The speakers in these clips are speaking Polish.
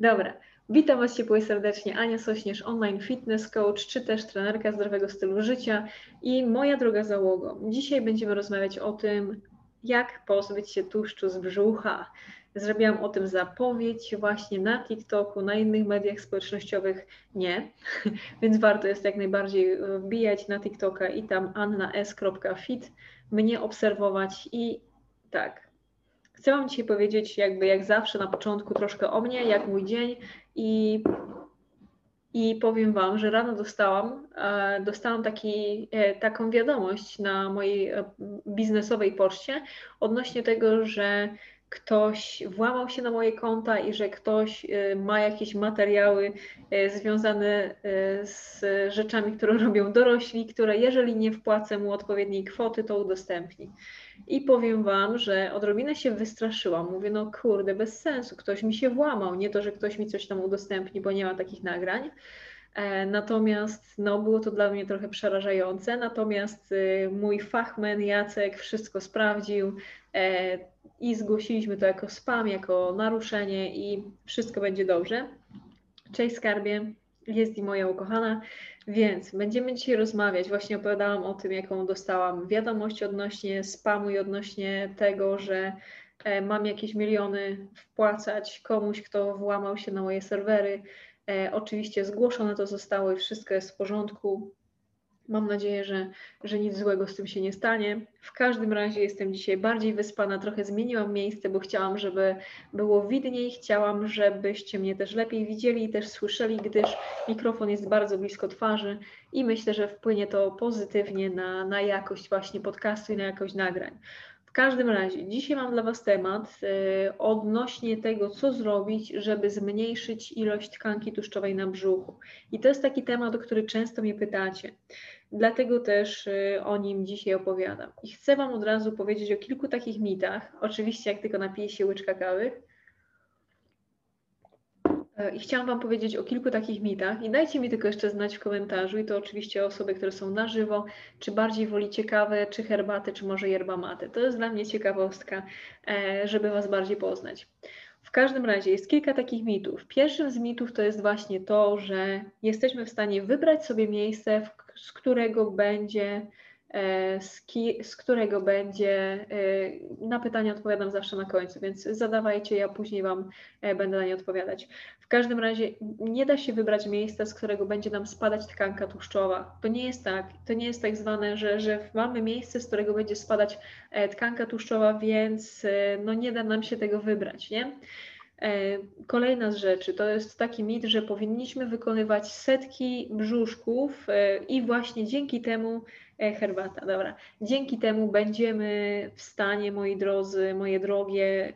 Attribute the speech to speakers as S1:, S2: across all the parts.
S1: Dobra, witam Was ciepło i serdecznie. Ania Sośnierz, online fitness coach, czy też trenerka zdrowego stylu życia i moja droga załogo. Dzisiaj będziemy rozmawiać o tym, jak pozbyć się tłuszczu z brzucha. Zrobiłam o tym zapowiedź właśnie na TikToku, na innych mediach społecznościowych nie, więc warto jest jak najbardziej wbijać na TikToka i tam annas.fit, mnie obserwować i tak, Chcę Wam dzisiaj powiedzieć, jakby jak zawsze na początku, troszkę o mnie, jak mój dzień i, i powiem Wam, że rano dostałam, e, dostałam taki, e, taką wiadomość na mojej e, biznesowej poczcie odnośnie tego, że ktoś włamał się na moje konta i że ktoś ma jakieś materiały związane z rzeczami, które robią dorośli, które jeżeli nie wpłacę mu odpowiedniej kwoty, to udostępni. I powiem Wam, że odrobinę się wystraszyłam. Mówię, no kurde, bez sensu, ktoś mi się włamał. Nie to, że ktoś mi coś tam udostępni, bo nie ma takich nagrań. E, natomiast no, było to dla mnie trochę przerażające. Natomiast y, mój fachman Jacek wszystko sprawdził e, i zgłosiliśmy to jako spam, jako naruszenie i wszystko będzie dobrze. Cześć skarbie, jest i moja ukochana. Więc będziemy dzisiaj rozmawiać. Właśnie opowiadałam o tym, jaką dostałam wiadomość odnośnie spamu i odnośnie tego, że mam jakieś miliony wpłacać komuś, kto włamał się na moje serwery. E, oczywiście zgłoszone to zostało i wszystko jest w porządku. Mam nadzieję, że, że nic złego z tym się nie stanie. W każdym razie jestem dzisiaj bardziej wyspana, trochę zmieniłam miejsce, bo chciałam, żeby było widniej, chciałam, żebyście mnie też lepiej widzieli i też słyszeli, gdyż mikrofon jest bardzo blisko twarzy i myślę, że wpłynie to pozytywnie na, na jakość właśnie podcastu i na jakość nagrań. Każdym razie, dzisiaj mam dla Was temat yy, odnośnie tego, co zrobić, żeby zmniejszyć ilość tkanki tłuszczowej na brzuchu. I to jest taki temat, o który często mnie pytacie. Dlatego też y, o nim dzisiaj opowiadam. I chcę Wam od razu powiedzieć o kilku takich mitach. Oczywiście, jak tylko napiję się łyczka kawy. E, I chciałam Wam powiedzieć o kilku takich mitach. I dajcie mi tylko jeszcze znać w komentarzu, i to oczywiście osoby, które są na żywo, czy bardziej wolicie kawę, czy herbatę, czy może yerba mate. To jest dla mnie ciekawostka, e, żeby Was bardziej poznać. W każdym razie jest kilka takich mitów. Pierwszym z mitów to jest właśnie to, że jesteśmy w stanie wybrać sobie miejsce, z którego będzie z, ki, z, którego będzie, e, na pytania odpowiadam zawsze na końcu, więc zadawajcie, ja później Wam e, będę na nie odpowiadać. W każdym razie nie da się wybrać miejsca, z którego będzie nam spadać tkanka tłuszczowa. To nie jest tak, to nie jest tak zwane, że, że mamy miejsce, z którego będzie spadać tkanka tłuszczowa, więc no nie da nam się tego wybrać, nie? E, kolejna z rzeczy to jest taki mit, że powinniśmy wykonywać setki brzuszków e, i właśnie dzięki temu e, herbata, dobra. Dzięki temu będziemy w stanie, moi drodzy, moje drogie,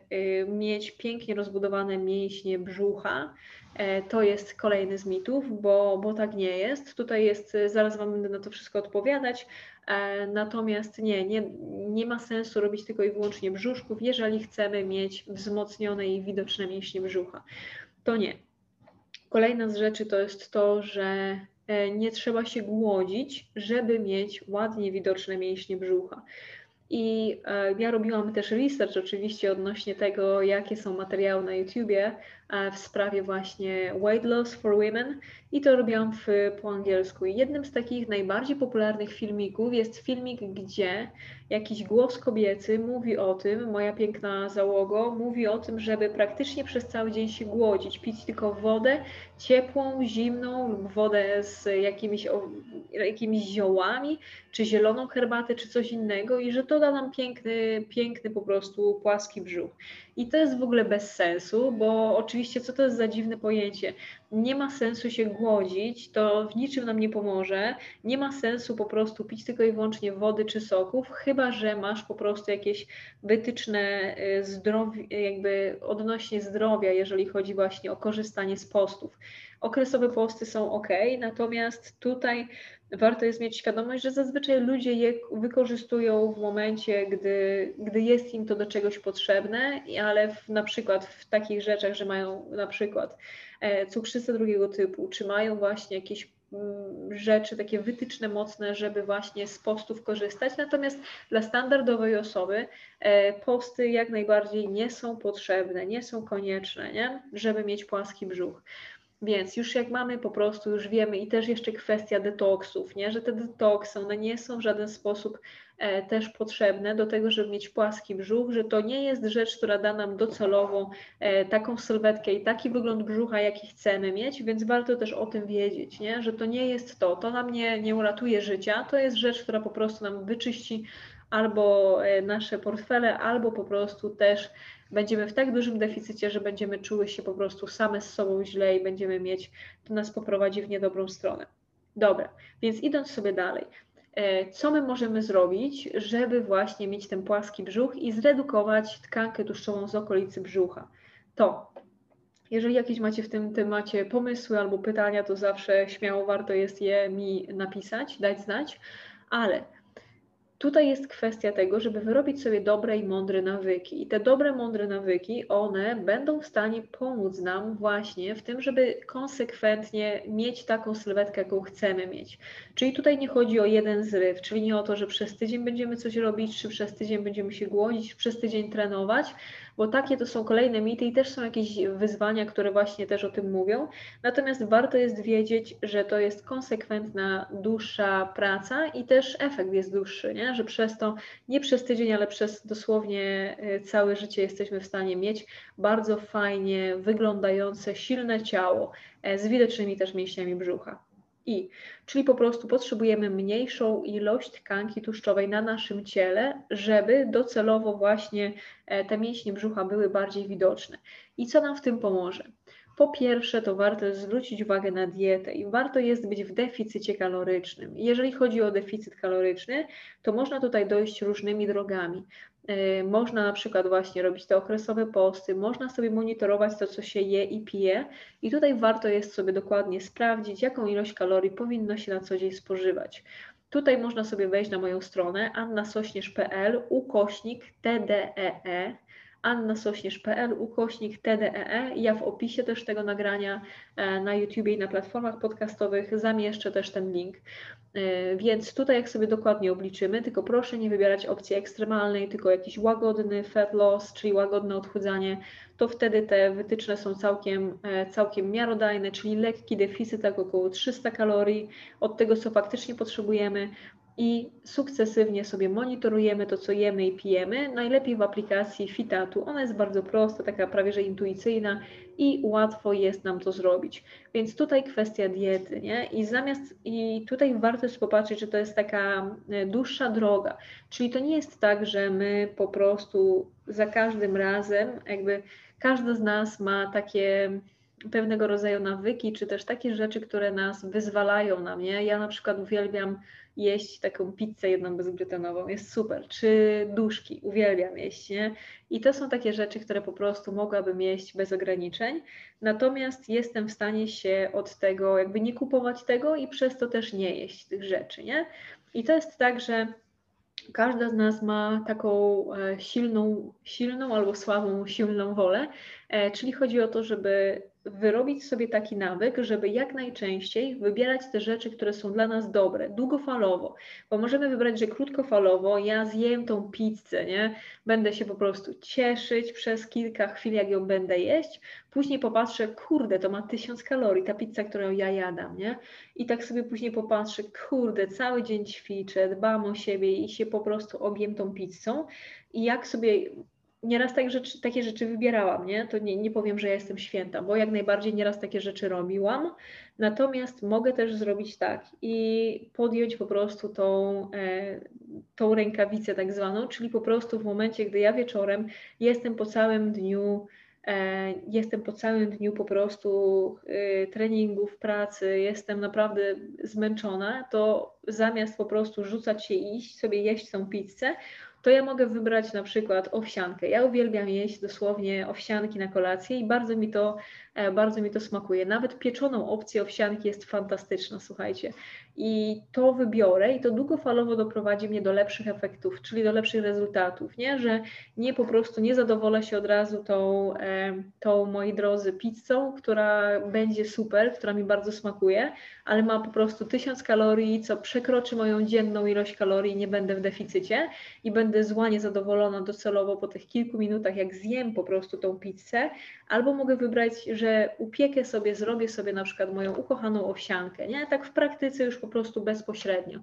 S1: mieć pięknie rozbudowane mięśnie brzucha. To jest kolejny z mitów, bo, bo tak nie jest. Tutaj jest, zaraz Wam będę na to wszystko odpowiadać, natomiast nie, nie, nie ma sensu robić tylko i wyłącznie brzuszków, jeżeli chcemy mieć wzmocnione i widoczne mięśnie brzucha. To nie. Kolejna z rzeczy to jest to, że e, nie trzeba się głodzić, żeby mieć ładnie widoczne mięśnie brzucha. I e, ja robiłam też research oczywiście odnośnie tego, jakie są materiały na YouTubie w sprawie właśnie weight loss for women i to robiłam w, po angielsku. I jednym z takich najbardziej popularnych filmików jest filmik, gdzie jakiś głos kobiecy mówi o tym, moja piękna załogo, mówi o tym, żeby praktycznie przez cały dzień się głodzić, pić tylko wodę ciepłą, zimną lub wodę z jakimiś, jakimiś ziołami, czy zieloną herbatę, czy coś innego i że to da nam piękny, piękny po prostu płaski brzuch. I to jest w ogóle bez sensu, bo oczywiście co to jest za dziwne pojęcie? Nie ma sensu się głodzić, to w niczym nam nie pomoże. Nie ma sensu po prostu pić tylko i wyłącznie wody czy soków, chyba że masz po prostu jakieś wytyczne y, zdrowi, jakby odnośnie zdrowia, jeżeli chodzi właśnie o korzystanie z postów. Okresowe posty są ok, natomiast tutaj warto jest mieć świadomość, że zazwyczaj ludzie je wykorzystują w momencie, gdy, gdy jest im to do czegoś potrzebne, ale w, na przykład w takich rzeczach, że mają na przykład e, cukrzycę drugiego typu, czy mają właśnie jakieś mm, rzeczy takie wytyczne mocne, żeby właśnie z postów korzystać. Natomiast dla standardowej osoby e, posty jak najbardziej nie są potrzebne, nie są konieczne, nie? żeby mieć płaski brzuch. Więc już jak mamy po prostu, już wiemy i też jeszcze kwestia detoksów, nie? że te detoksy, one nie są w żaden sposób e, też potrzebne do tego, żeby mieć płaski brzuch, że to nie jest rzecz, która da nam docelowo e, taką sylwetkę i taki wygląd brzucha, jaki chcemy mieć, więc warto też o tym wiedzieć, nie? że to nie jest to, to nam nie, nie uratuje życia, to jest rzecz, która po prostu nam wyczyści albo e, nasze portfele, albo po prostu też będziemy w tak dużym deficycie, że będziemy czuły się po prostu same z sobą źle i będziemy mieć, to nas poprowadzi w niedobrą stronę. Dobra, więc idąc sobie dalej, e, co my możemy zrobić, żeby właśnie mieć ten płaski brzuch i zredukować tkankę tłuszczową z okolicy brzucha? To jeżeli jakieś macie w tym temacie pomysły albo pytania, to zawsze śmiało warto jest je mi napisać, dać znać, ale Tutaj jest kwestia tego, żeby wyrobić sobie dobre i mądre nawyki. I te dobre, mądre nawyki, one będą w stanie pomóc nam właśnie w tym, żeby konsekwentnie mieć taką sylwetkę, jaką chcemy mieć. Czyli tutaj nie chodzi o jeden zryw, czyli nie o to, że przez tydzień będziemy coś robić, czy przez tydzień będziemy się głodzić, czy przez tydzień trenować, bo takie to są kolejne mity i też są jakieś wyzwania, które właśnie też o tym mówią. Natomiast warto jest wiedzieć, że to jest konsekwentna, dłuższa praca i też efekt jest dłuższy, nie? Że przez to, nie przez tydzień, ale przez dosłownie e, całe życie jesteśmy w stanie mieć bardzo fajnie wyglądające, silne ciało e, z widocznymi też mięśniami brzucha. I, czyli po prostu potrzebujemy mniejszą ilość tkanki tłuszczowej na naszym ciele, żeby docelowo właśnie e, te mięśnie brzucha były bardziej widoczne. I co nam w tym pomoże? Po pierwsze, to warto zwrócić uwagę na dietę i warto jest być w deficycie kalorycznym. Jeżeli chodzi o deficyt kaloryczny, to można tutaj dojść różnymi drogami. E, można na przykład właśnie robić te okresowe posty, można sobie monitorować to, co się je i pije i tutaj warto jest sobie dokładnie sprawdzić, jaką ilość kalorii powinno się na co dzień spożywać. Tutaj można sobie wejść na moją stronę annasośnierz.pl ukośnik TDEE annasośnierz.pl ukośnik TDEE. Ja w opisie też tego nagrania e, na YouTube i na platformach podcastowych zamieszczę też ten link. E, więc tutaj jak sobie dokładnie obliczymy, tylko proszę nie wybierać opcji ekstremalnej, tylko jakiś łagodny fat loss, czyli łagodne odchudzanie, to wtedy te wytyczne są całkiem, e, całkiem miarodajne, czyli lekki deficyt, tak około 300 kalorii od tego, co faktycznie potrzebujemy, i sukcesywnie sobie monitorujemy to, co jemy i pijemy. Najlepiej w aplikacji Fitatu. Ona jest bardzo prosta, taka prawie że intuicyjna i łatwo jest nam to zrobić. Więc tutaj kwestia diety, nie? I zamiast, i tutaj warto jest popatrzeć, że to jest taka e, dłuższa droga. Czyli to nie jest tak, że my po prostu za każdym razem, jakby każdy z nas ma takie pewnego rodzaju nawyki, czy też takie rzeczy, które nas wyzwalają na mnie. Ja na przykład uwielbiam jeść taką pizzę jedną bezglutenową, jest super. Czy duszki, uwielbiam jeść, nie? I to są takie rzeczy, które po prostu mogłabym jeść bez ograniczeń, natomiast jestem w stanie się od tego, jakby nie kupować tego i przez to też nie jeść tych rzeczy, nie? I to jest tak, że każda z nas ma taką e, silną, silną albo słabą, silną wolę czyli chodzi o to, żeby wyrobić sobie taki nawyk, żeby jak najczęściej wybierać te rzeczy, które są dla nas dobre, długofalowo, bo możemy wybrać, że krótkofalowo ja zjem tą pizzę, nie? Będę się po prostu cieszyć przez kilka chwil, jak ją będę jeść, później popatrzę, kurde, to ma tysiąc kalorii, ta pizza, którą ja jadam, nie? I tak sobie później popatrzę, kurde, cały dzień ćwiczę, dbam o siebie i się po prostu objem tą pizzą i jak sobie nieraz tak rzeczy, takie rzeczy wybierałam, nie? To nie, nie powiem, że ja jestem święta, bo jak najbardziej nieraz takie rzeczy robiłam. Natomiast mogę też zrobić tak i podjąć po prostu tą, e, tą rękawicę tak zwaną, czyli po prostu w momencie, gdy ja wieczorem jestem po całym dniu e, Jestem po całym dniu po prostu y, treningów, pracy, jestem naprawdę zmęczona, to zamiast po prostu rzucać się iść sobie jeść tą pizzę, to ja mogę wybrać na przykład owsiankę. Ja uwielbiam jeść dosłownie owsianki na kolację i bardzo mi to, e, bardzo mi to smakuje. Nawet pieczoną opcję owsianki jest fantastyczna, słuchajcie. I to wybiorę i to długofalowo doprowadzi mnie do lepszych efektów, czyli do lepszych rezultatów, nie? Że nie po prostu nie zadowolę się od razu tą, e, tą moi drodzy, pizzą, która będzie super, która mi bardzo smakuje, ale ma po prostu tysiąc kalorii, co przekroczy moją dzienną ilość kalorii, nie będę w deficycie i będę zła, niezadowolona docelowo po tych kilku minutach, jak zjem po prostu tą pizzę, albo mogę wybrać, że upiekę sobie, zrobię sobie na przykład moją ukochaną owsiankę, nie? Tak w praktyce już po prostu bezpośrednio.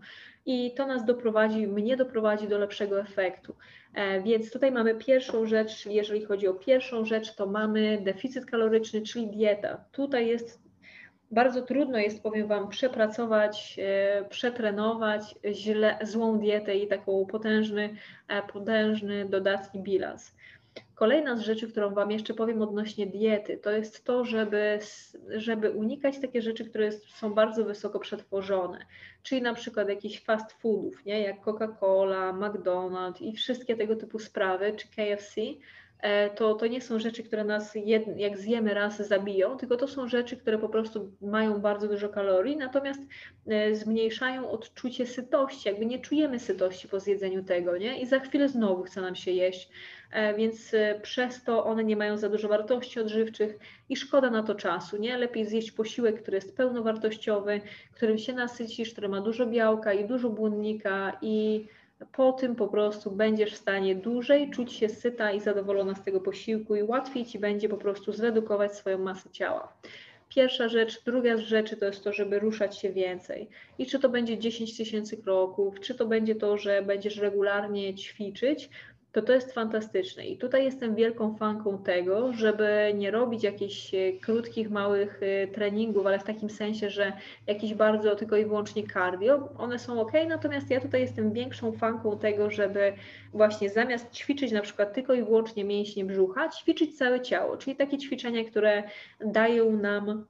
S1: I to nas doprowadzi, mnie doprowadzi do lepszego efektu. E, więc tutaj mamy pierwszą rzecz, jeżeli chodzi o pierwszą rzecz, to mamy deficyt kaloryczny, czyli dieta. Tutaj jest bardzo trudno jest, powiem Wam, przepracować, e, przetrenować źle, złą dietę i taką potężny, e, potężny dodatni bilans. Kolejna z rzeczy, którą Wam jeszcze powiem odnośnie diety, to jest to, żeby, żeby unikać takie rzeczy, które są bardzo wysoko przetworzone, czyli na przykład jakichś fast foodów, nie? jak Coca-Cola, McDonald's i wszystkie tego typu sprawy, czy KFC, to, to nie są rzeczy, które nas jed, jak zjemy raz zabiją, tylko to są rzeczy, które po prostu mają bardzo dużo kalorii, natomiast e, zmniejszają odczucie sytości, jakby nie czujemy sytości po zjedzeniu tego, nie? I za chwilę znowu chce nam się jeść, e, więc przez to one nie mają za dużo wartości odżywczych i szkoda na to czasu, nie? Lepiej zjeść posiłek, który jest pełnowartościowy, którym się nasycisz, który ma dużo białka i dużo błonnika i po tym po prostu będziesz w stanie dłużej czuć się syta i zadowolona z tego posiłku i łatwiej Ci będzie po prostu zredukować swoją masę ciała. Pierwsza rzecz, druga z rzeczy to jest to, żeby ruszać się więcej. I czy to będzie 10 tysięcy kroków, czy to będzie to, że będziesz regularnie ćwiczyć, to to jest fantastyczne. I tutaj jestem wielką fanką tego, żeby nie robić jakichś e, krótkich, małych e, treningów, ale w takim sensie, że jakiś bardzo tylko i wyłącznie cardio. One są ok, natomiast ja tutaj jestem większą fanką tego, żeby właśnie zamiast ćwiczyć na przykład tylko i wyłącznie mięśnie brzucha, ćwiczyć całe ciało, czyli takie ćwiczenia, które dają nam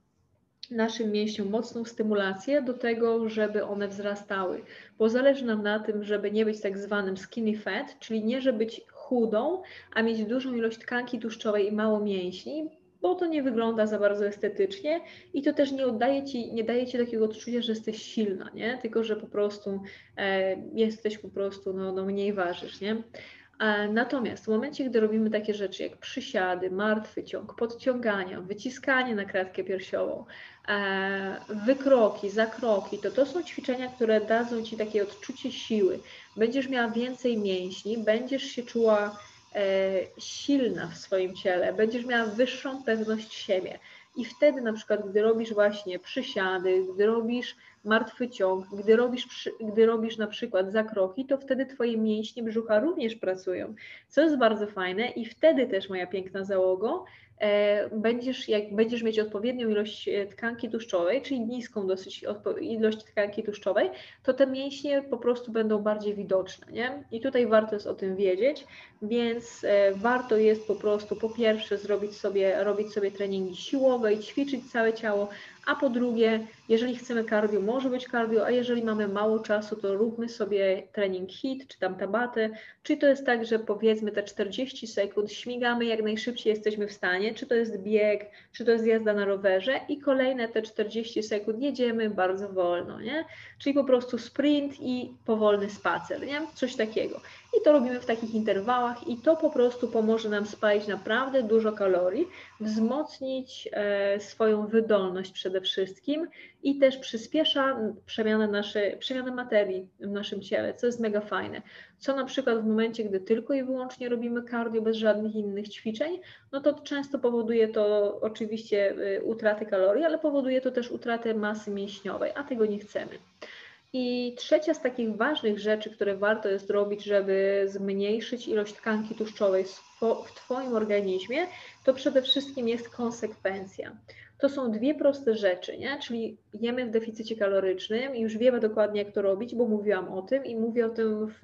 S1: naszym mięśniom mocną stymulację do tego, żeby one wzrastały, bo zależy nam na tym, żeby nie być tak zwanym skinny fat, czyli nie żeby być chudą, a mieć dużą ilość tkanki tłuszczowej i mało mięśni, bo to nie wygląda za bardzo estetycznie i to też nie oddaje ci, nie daje ci takiego odczucia, że jesteś silna, nie? Tylko, że po prostu e, jesteś po prostu, no, no mniej ważysz, nie? Natomiast w momencie, gdy robimy takie rzeczy jak przysiady, martwy ciąg, podciągania, wyciskanie na kratkę piersiową, e, wykroki, zakroki, to to są ćwiczenia, które dadzą Ci takie odczucie siły. Będziesz miała więcej mięśni, będziesz się czuła e, silna w swoim ciele, będziesz miała wyższą pewność siebie. I wtedy na przykład, gdy robisz właśnie przysiady, gdy robisz martwy ciąg, gdy robisz, gdy robisz na przykład zakroki, to wtedy Twoje mięśnie brzucha również pracują, co jest bardzo fajne i wtedy też moja piękna załogo, E, będziesz, jak będziesz mieć odpowiednią ilość e, tkanki tłuszczowej, czyli niską dosyć ilość tkanki tłuszczowej, to te mięśnie po prostu będą bardziej widoczne. Nie? I tutaj warto jest o tym wiedzieć, więc e, warto jest po prostu po pierwsze zrobić sobie, robić sobie treningi siłowe i ćwiczyć całe ciało, A po drugie, jeżeli chcemy cardio, może być cardio, a jeżeli mamy mało czasu, to róbmy sobie trening hit, czy tam tabatę. Czy to jest tak, że powiedzmy te 40 sekund śmigamy jak najszybciej jesteśmy w stanie, czy to jest bieg, czy to jest jazda na rowerze i kolejne te 40 sekund jedziemy bardzo wolno, nie? Czyli po prostu sprint i powolny spacer, nie? Coś takiego. I to robimy w takich interwałach i to po prostu pomoże nam spalić naprawdę dużo kalorii, wzmocnić e, swoją wydolność przede wszystkim i też przyspiesza przemianę, nasze, przemianę materii w naszym ciele, co jest mega fajne. Co na przykład w momencie, gdy tylko i wyłącznie robimy cardio bez żadnych innych ćwiczeń, no to często powoduje to oczywiście y, utratę kalorii, ale powoduje to też utratę masy mięśniowej, a tego nie chcemy. I trzecia z takich ważnych rzeczy, które warto jest robić, żeby zmniejszyć ilość tkanki tłuszczowej w Twoim organizmie, to przede wszystkim jest konsekwencja. To są dwie proste rzeczy, nie? czyli jemy w deficycie kalorycznym i już wiemy dokładnie, jak to robić, bo mówiłam o tym i mówię o tym w,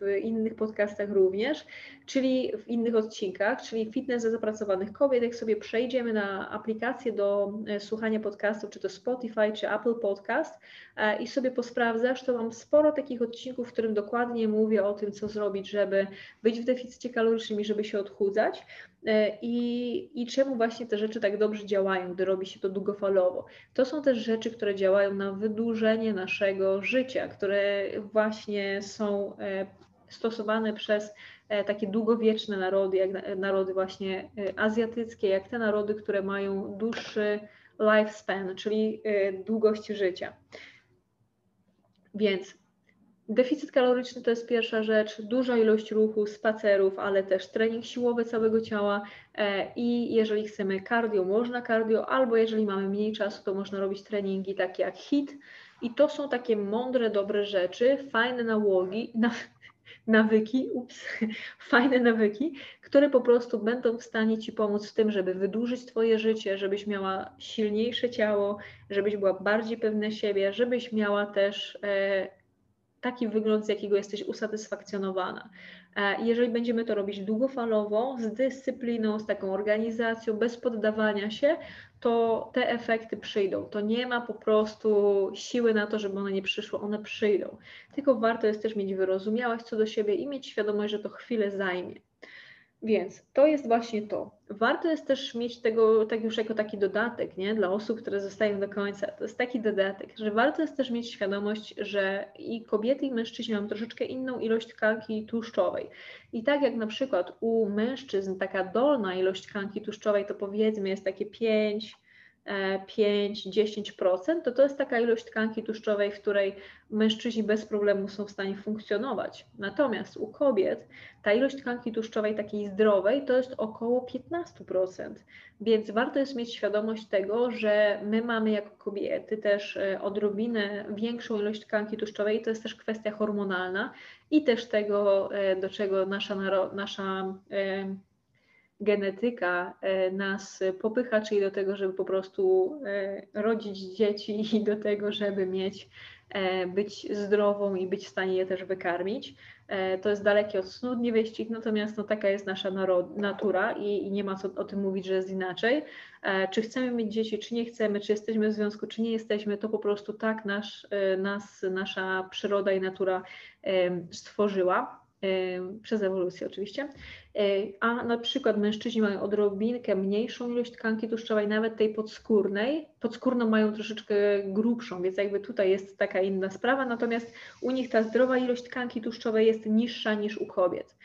S1: w innych podcastach również, czyli w innych odcinkach, czyli fitness dla zapracowanych kobiet. Jak sobie przejdziemy na aplikację do e, słuchania podcastów, czy to Spotify, czy Apple Podcast e, i sobie posprawdzasz, to mam sporo takich odcinków, w którym dokładnie mówię o tym, co zrobić, żeby być w deficycie kalorycznym i żeby się odchudzać. E, I, I czemu właśnie te rzeczy tak dobrze działają, gdy robi się to długofalowo. To są też rzeczy, które działają na wydłużenie naszego życia, które właśnie są e, stosowane przez e, takie długowieczne narody, jak narody właśnie azjatyckie, jak te narody, które mają dłuższy lifespan, czyli długość życia. Więc Deficyt kaloryczny to jest pierwsza rzecz, duża ilość ruchu, spacerów, ale też trening siłowy całego ciała. E, i jeżeli chcemy cardio, można cardio, albo jeżeli mamy mniej czasu, to można robić treningi takie jak HIT i to są takie mądre, dobre rzeczy, fajne nałogi, na, nawyki, ups, fajne nawyki, które po prostu będą w stanie Ci pomóc w tym, żeby wydłużyć Twoje życie, żebyś miała silniejsze ciało, żebyś była bardziej pewna siebie, żebyś miała też e, taki wygląd, z jakiego jesteś usatysfakcjonowana. E, jeżeli będziemy to robić długofalowo, z dyscypliną, z taką organizacją, bez poddawania się, to te efekty przyjdą. To nie ma po prostu siły na to, żeby one nie przyszły, one przyjdą. Tylko warto jest też mieć wyrozumiałość co do siebie i mieć świadomość, że to chwilę zajmie. Więc to jest właśnie to. Warto jest też mieć tego tak już jako taki dodatek, nie? Dla osób, które zostają do końca. To jest taki dodatek, że warto jest też mieć świadomość, że i kobiety, i mężczyźni mają troszeczkę inną ilość tkanki tłuszczowej. I tak jak na przykład u mężczyzn taka dolna ilość tkanki tłuszczowej to powiedzmy jest takie 5, 5-10%, to to jest taka ilość tkanki tłuszczowej, w której mężczyźni bez problemu są w stanie funkcjonować. Natomiast u kobiet ta ilość tkanki tłuszczowej takiej zdrowej to jest około 15%. Więc warto jest mieć świadomość tego, że my mamy jako kobiety też e, odrobinę większą ilość tkanki tłuszczowej, to jest też kwestia hormonalna i też tego, e, do czego nasza, nasza e, genetyka e, nas popycha, czyli do tego, żeby po prostu e, rodzić dzieci i do tego, żeby mieć, e, być zdrową i być w stanie je też wykarmić. To jest dalekie od snu, nie wyścig, natomiast no, taka jest nasza natura i, i, nie ma co o tym mówić, że jest inaczej. Czy chcemy mieć dzieci, czy nie chcemy, czy jesteśmy w związku, czy nie jesteśmy, to po prostu tak nasz, nas, nasza przyroda i natura stworzyła przez ewolucję oczywiście, a na przykład mężczyźni mają odrobinkę mniejszą ilość tkanki tłuszczowej, nawet tej podskórnej. Podskórną mają troszeczkę grubszą, więc jakby tutaj jest taka inna sprawa, natomiast u nich ta zdrowa ilość tkanki tłuszczowej jest niższa niż u kobiet.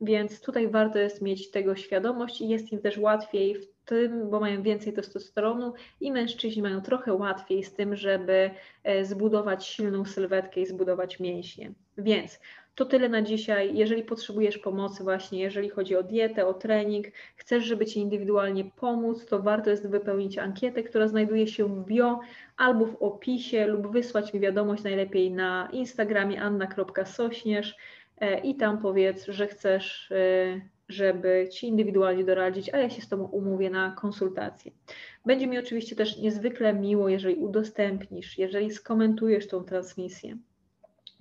S1: Więc tutaj warto jest mieć tego świadomość i jest im też łatwiej w tym, bo mają więcej testosteronu i mężczyźni mają trochę łatwiej z tym, żeby e, zbudować silną sylwetkę i zbudować mięśnie. Więc to tyle na dzisiaj. Jeżeli potrzebujesz pomocy właśnie, jeżeli chodzi o dietę, o trening, chcesz, żeby Ci indywidualnie pomóc, to warto jest wypełnić ankietę, która znajduje się w bio albo w opisie lub wysłać mi wiadomość najlepiej na Instagramie anna.sośnierz e, i tam powiedz, że chcesz e, żeby Ci indywidualnie doradzić, a ja się z Tobą umówię na konsultację. Będzie mi oczywiście też niezwykle miło, jeżeli udostępnisz, jeżeli skomentujesz tą transmisję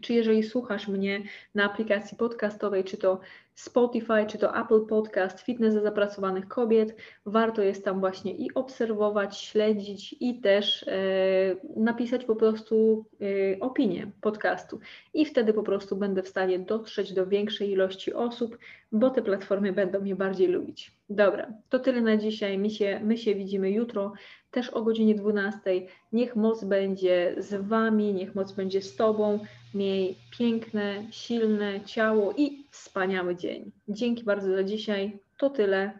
S1: czy jeżeli słuchasz mnie na aplikacji podcastowej, czy to Spotify, czy to Apple Podcast, Fitness dla zapracowanych kobiet, warto jest tam właśnie i obserwować, śledzić i też e, napisać po prostu e, opinię podcastu. I wtedy po prostu będę w stanie dotrzeć do większej ilości osób, bo te platformy będą mnie bardziej lubić. Dobra, to tyle na dzisiaj. My się, my się widzimy jutro też o godzinie 12. Niech moc będzie z Wami, niech moc będzie z Tobą. Miej piękne, silne ciało i wspaniały dzień. Dzięki bardzo za dzisiaj. To tyle.